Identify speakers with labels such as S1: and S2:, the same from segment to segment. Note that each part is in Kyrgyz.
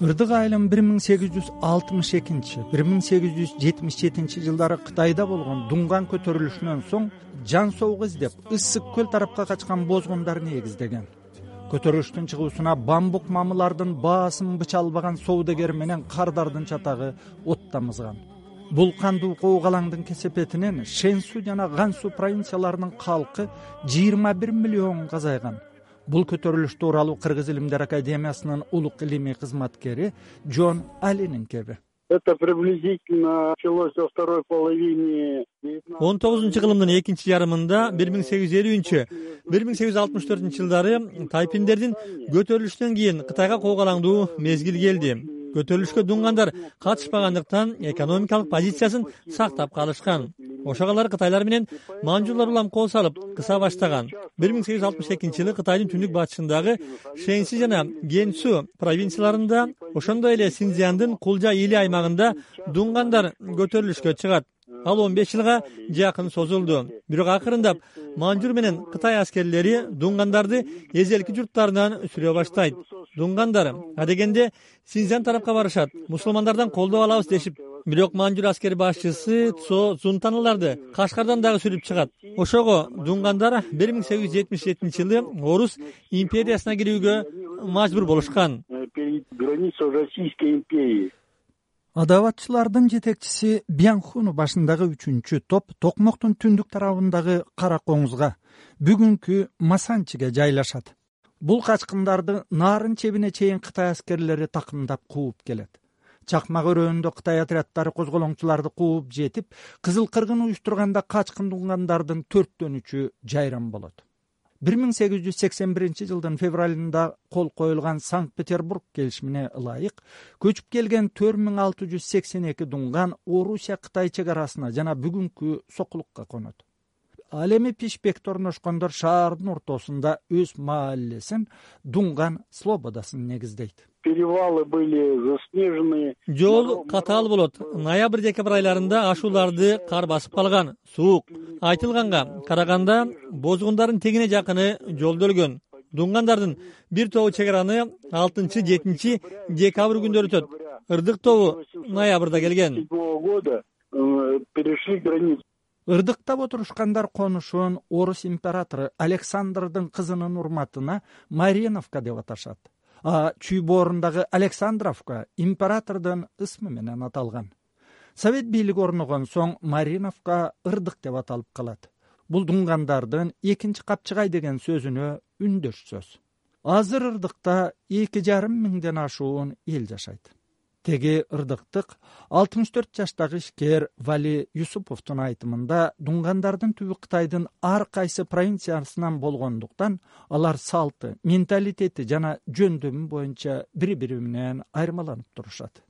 S1: ырдык айылын бир миң сегиз жүз алтымыш экинчи бир миң сегиз жүз жетимиш жетинчи жылдары кытайда болгон дуңган көтөрүлүшүнөн соң жан соок издеп ысык көл тарапка качкан бозгундар негиздеген көтөрүлүштүн чыгуусуна бамбук мамылардын баасын быча албаган соодагер менен кардардын чатагы от тамызган бул кандуу коогалаңдын кесепетинен шенсу жана гансу провинцияларынын калкы жыйырма бир миллионго азайган бул көтөрүлүш тууралуу кыргыз илимдер академиясынын улук илимий кызматкери джон алинин кеби.
S2: Это приблизительно началось во второй половине
S3: он тогузунчу кылымдын экинчи жарымында бир миң сегиз жүз элүүнчү бир миң сегиз жүз алтымыш төртүнчү жылдары тайпиндердин көтөрүлүшүнөн кийин кытайга коогалаңдуу мезгил келди. Көтөрүлүшкө дуңгандар катышпагандыктан экономикалык позициясын сактап калышкан. Ошого алар кытайлар менен манжулар улам кол салып кыса баштаган бир миң сегиз жүз алтымыш экинчи жылы кытайдын түндүк батышындагы шенси жана генсу провинцияларында ошондой эле синзяндын кулжа или аймагында дуңгандар көтөрүлүшкө чыгат. Ал он беш жылга жакын созулду. Бирок акырындап манжур менен кытай аскерлери дуңгандарды эзелки журттарынан сүрө баштайт. Дуңгандар адегенде синзян тарапка барышат. Мусулмандардан колдоо алабыз дешип бирок манжур аскери башчысы цо зунтан аларды кашкардан дагы сүрүп чыгат. Ошого дуңгандар бир миң сегиз жүз жетимиш жетинчи жылы орус империясына кирүүгө мажбур болушкан.
S2: Границей российской империи
S1: адабатчылардын жетекчиси бянхуну башындагы үчүнчү топ токмоктун түндүк тарабындагы кара коңузга бүгүнкү масанчиге жайлашат. Бул качкындарды нарын чебине чейин кытай аскерлери такымдап кууп келет чакмак өрөөндө кытай отряддары козголоңчуларды кууп жетип кызыл кыргын уюштурганда качкын дуңгандардын төрттөн үчү жайран болот. Бир миң сегиз жүз сексен биринчи жылдын февралында кол коюлган санкт петербург келишимине ылайык көчүп келген төрт миң алты жүз сексен эки дуңган орусия кытай чек арасына жана бүгүнкү сокулукка конот ал эми пишпекте орношкондор шаардын ортосунда өз маалилесин дуңган слободасын негиздейт.
S2: Перевалы были заснеженные.
S3: Жол катаал болот. ноябрь декабрь айларында ашууларды кар басып калган суук. Айтылганга караганда бозгундардын тегине жакыны жолдо өлгөн дуңгандардын бир тобу чек араны алтынчы жетинчи декабрь күндөрү өтөт. Ырдык тобу ноябрда келген.
S2: Седьмого года э, перешли границу
S1: ырдыктап отурушкандар конушун орус императору александрдын кызынын урматына мариновка деп аташат. А чүй боорундагы александровка императордун ысмы менен аталган. Совет бийлиги орногон соң мариновка ырдык деп аталып калат. Бул дуңгандардын экинчи капчыгай деген сөзүнө үндөш сөз азыр ырдыкта эки жарым миңден ашуун эл жашайт теги ырдыктык алтымыш төрт жаштагы ишкер вали юсуповдун айтымында дуңгандардын түбү кытайдын ар кайсы провинциясынан болгондуктан алар салты менталитети жана жөндөмү боюнча бири бири менен айырмаланып турушат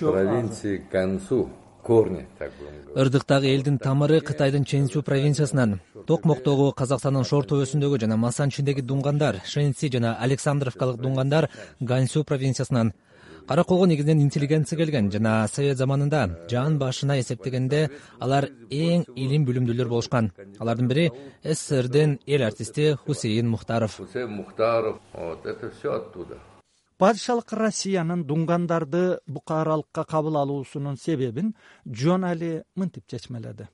S4: провинции канцу корни так
S5: ырдыктагы элдин тамыры кытайдын ченсу провинциясынан. Токмоктогу казакстандын шор төбөсүндөгү жана масанчидеги дуңгандар шенси жана александровкалык дуңгандар ганьсу провинциясынан кара колго негизинен интеллигенция келген жана совет заманында жан башына эсептегенде алар эң илим билимдүүлөр болушкан. Алардын бири сссрдин эл артисти хусейин мухтаров.
S4: Хусейн мухтаров вот это все оттуда.
S1: Падышалык россиянын дуңгандарды бука аралыкка кабыл алуусунун себебин джон али мынтип чечмеледи.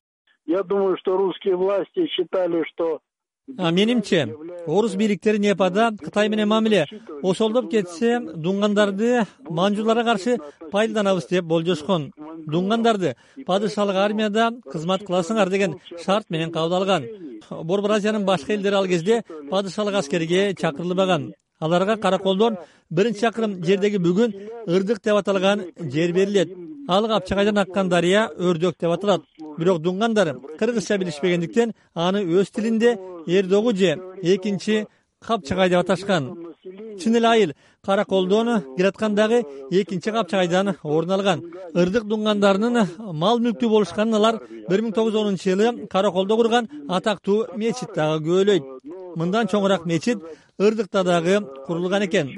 S2: Я думаю что русские власти считали что
S3: менимче орус бийликтери непада кытай менен мамиле осолдоп кетсе дуңгандарды манжуларга каршы пайдаланабыз деп болжошкон. Дуңгандарды падышалык армияда кызмат кыласыңар деген шарт менен кабыл алган. Борбор азиянын башка элдери ал кезде падышалык аскерге чакырылбаган. Аларга караколдон биринчи чакырым жердеги бүгүн ырдык деп аталган жер берилет. Ал капчагайдан аккан дарыя өрдөк деп аталат. Бирок дуңгандар кыргызча билишпегендиктен аны өз тилинде эрдогу же экинчи капчагай деп аташкан. Чын эле айыл караколдон кираткандагы экинчи капчагайдан орун алган. Ырдык дуңгандарынын мал мүлктүү болушканын алар бир миң тогуз жүз онунчу жылы караколдо курган атактуу мечит дагы күбөлөйт мындан чоңураак мечит ырдыкта дагы курулган экен.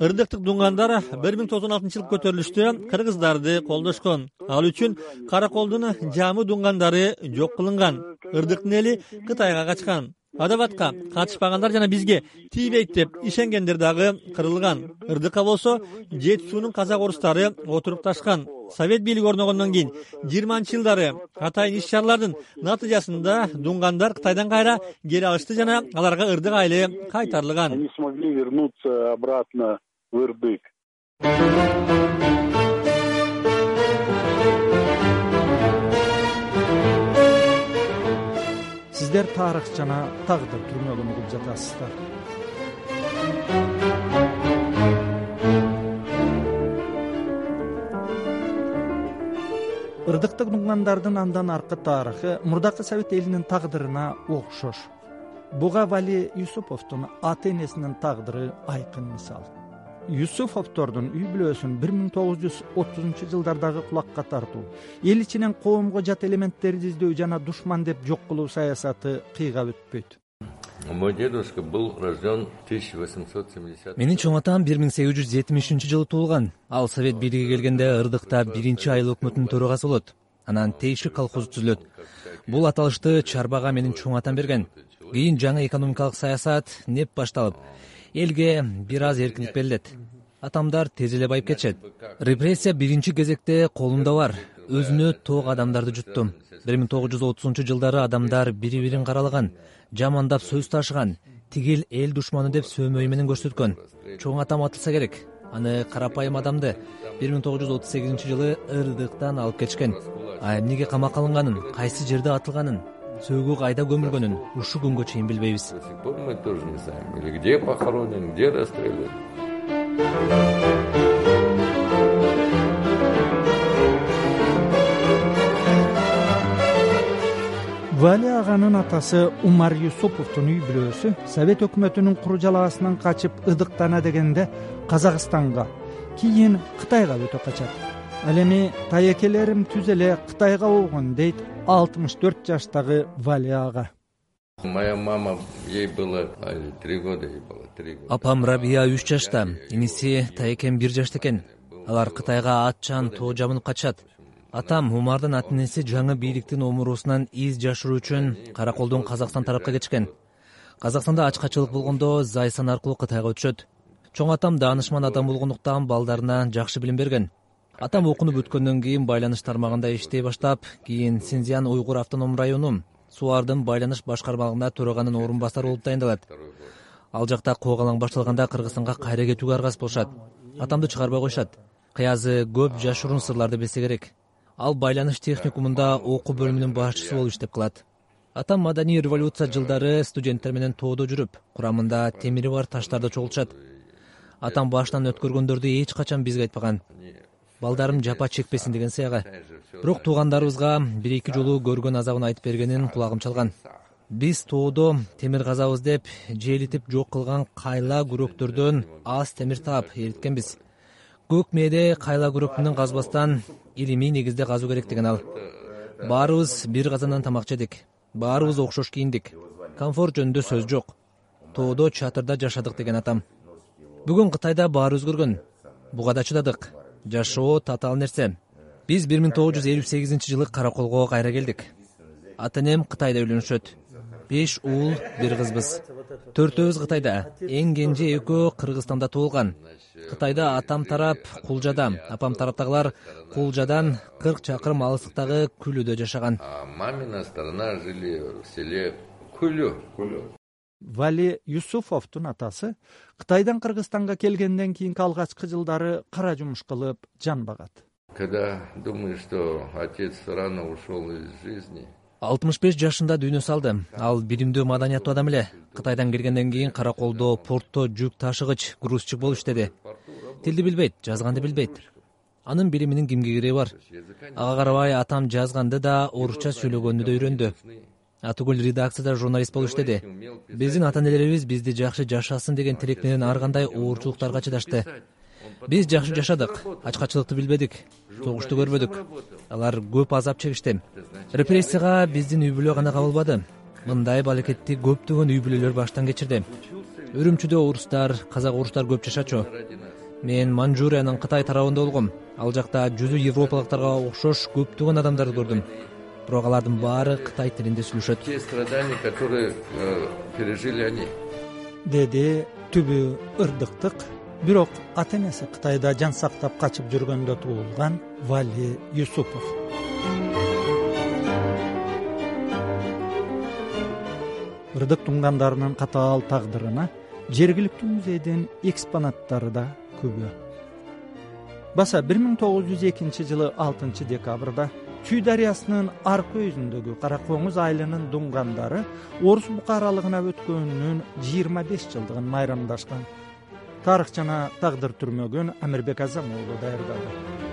S3: Ырдыктык дуңгандар бир миң тогуз жүз он алтынчы жылкы көтөрүлүштө кыргыздарды колдошкон. Ал үчүн караколдун жамы дуңгандары жок кылынган. Ырдыктын эли кытайга качкан адабатка катышпагандар жана бизге тийбейт деп ишенгендер дагы кырылган. Ырдыкка болсо жети суунун казак орустары отурукташкан совет бийлиги орногондон кийин жыйырманчы жылдары атайын иш чаралардын натыйжасында дуңгандар кытайдан кайра кери алышты жана аларга ырдык айылы кайтарылган.
S2: Они смогли вернуться обратно в Ирдык.
S1: Тарых жана тагдыр түрмөгүн угуп жатасыздар. Ырдыктык дуңгандардын андан аркы тарыхы мурдакы совет элинин тагдырына окшош. Буга вали юсуповдун ата энесинин тагдыры айкын мисал юсуфовдордун үй бүлөсүн бир миң тогуз жүз отузунчу жылдардагы кулакка тартуу эл ичинен коомго жат элементтерди издөө жана душман деп жок кылуу саясаты кыйгап өтпөйт.
S4: Мой дедушка был рожден в 1870
S5: менин чоң атам бир миң сегиз жүз жетимишинчи жылы туулган. Ал совет бийлиги келгенде ырдыкта биринчи айыл өкмөтүнүн төрагасы болот. Анан тейшик колхозу түзүлөт бул аталышты чарбага менин чоң атам берген. Кийин жаңы экономикалык саясат неп башталып элге бир аз эркиндик берилет атамдар тез эле байып кетишет. Репрессия биринчи кезекте колумда бар. Өзүнө тоок адамдарды жуттум. Бир миң тогуз жүз отузунчу жылдары адамдар бири бирин каралаган жамандап сөз ташыган тигил эл душманы деп сөөмөй менен көрсөткөн. Чоң атам атылса керек. Аны карапайым адамды бир миң тогуз жүз отуз сегизинчи жылы ырдыктан алып кетишкен. А эмнеге камакка алынганын кайсы жерде атылганын сөөгү кайда көмүлгөнүн. Ушул күнгө чейин билбейбиз.
S4: До сих пор мы тоже не знаем, или где похоронен, где расстрелян.
S1: вали аганын атасы умар юсуповдун үй бүлөсү совет өкмөтүнүн куру жалаасынан качып ыдыктана дегенде казакстанга кийин кытайга өтө качат ал эми тайекелерим түз эле кытайга болгон дейт алтымыш төрт жаштагы вали ага.
S4: Моя мама, ей было три года, ей было три года.
S5: апам рабия үч жашта иниси таекем бир жашта экен. Алар кытайга атчан тоо жабынып качышат атам умардын ата энеси жаңы бийликтин омуруусунан из жашыруу үчүн караколдон казакстан тарапка кетишкен казакстанда ачкачылык болгондо зайсан аркылуу кытайга өтүшөт. Чоң атам даанышман адам болгондуктан балдарына жакшы билим берген атам окунуп бүткөндөн кийин байланыш тармагында иштей баштап кийин синзян уйгур автоном району суардын байланыш башкармалыгында төраганын орун басары болуп дайындалат. Ал жакта коогалаң башталганда кыргызстанга кайра кетүүгө аргасыз болушат. Атамды чыгарбай коюшат. Кыязы көп жашыруун сырларды билсе керек. Ал байланыш техникумунда окуу бөлүмүнүн башчысы болуп иштеп калат. Атам маданий революция жылдары студенттер менен тоодо жүрүп курамында темири бар таштарды чогултушат. Атам башынан өткөргөндөрдү эч качан бизге айтпаган балдарым жапа чекпесин деген сыягы бирок туугандарыбызга бир эки жолу көргөн азабын айтып бергенин кулагым чалган. Биз тоодо темир казабыз деп желитип жок кылган кайла күрөктөрдөн аз темир таап эриткенбиз. Көк мээде кайла күрөк менен казбастан илимий негизде казуу керек деген ал. Баарыбыз бир казандан тамак жедик баарыбыз окшош кийиндик. Комфорт жөнүндө сөз жок. Тоодо чатырда жашадык деген атам. Бүгүн кытайда баары өзгөргөн. Буга да чыдадык жашоо татаал нерсе биз бир миң тогуз жүз элүү сегизинчи жылы караколго кайра келдик. Ата энем кытайда үйлөнүшөт. Беш уул бир кызбыз. Төртөөбүз кытайда. Эң кенже экөө кыргызстанда туулган. Кытайда атам тарап кулжада апам тараптагылар кулжадан кырк чакырым алыстыктагы күлүдө жашаган.
S4: Мамина сторона жили в селе Кулю.
S1: Вали юсуфовдун атасы кытайдан кыргызстанга келгенден кийинки алгачкы жылдары кара жумуш кылып жан багат
S4: Когда думаешь, что отец рано ушел из жизни,
S5: алтымыш беш жашында дүйнө салды. Ал билимдүү маданияттуу адам эле кытайдан келгенден кийин караколдо портто жүк ташыгыч грузчик болуп иштеди. Тилди билбейт жазганды билбейт. Анын билиминин кимге кереги бар? Ага карабай атам жазганды да орусча сүйлөгөндү да үйрөндү атүгүл редакцияда журналист болуп иштеди биздин ата энелерибиз бизди жакшы жашасын деген тилек менен ар кандай оорчулуктарга чыдашты. Биз жакшы жашадык ачкачылыкты билбедик согушту көрбөдүк. Алар көп азап чегишти. Репрессияга биздин үй бүлө гана кабылбады. Мындай балекетти көптөгөн үй бүлөлөр баштан кечирди. Үрүмчүдө орустар казак орустар көп жашачу. Мен манжуриянын кытай тарабында болгом ал жакта жүзү европалыктарга окшош көптөгөн адамдарды көрдүм бирок алардын баары кытай тилинде сүйлөшөт.
S4: Те страдания которые э, пережили они.
S1: Деди түбү ырдыктык бирок ата энеси кытайда жан сактап качып жүргөндө туулган вали юсупов. Ырдык тунгандарынын катаал тагдырына жергиликтүү музейдин экспонаттары да күбө. Баса бир миң тогуз жүз экинчи жылы алтынчы декабрда чүй дарыясынын аркы өзүндөгү кара коңуз айылынын дунгандары орус букаралыгына өткөнүнүн жыйырма беш жылдыгын майрамдашкан. Тарых жана тагдыр түрмөгүн амирбек азам уулу даярдады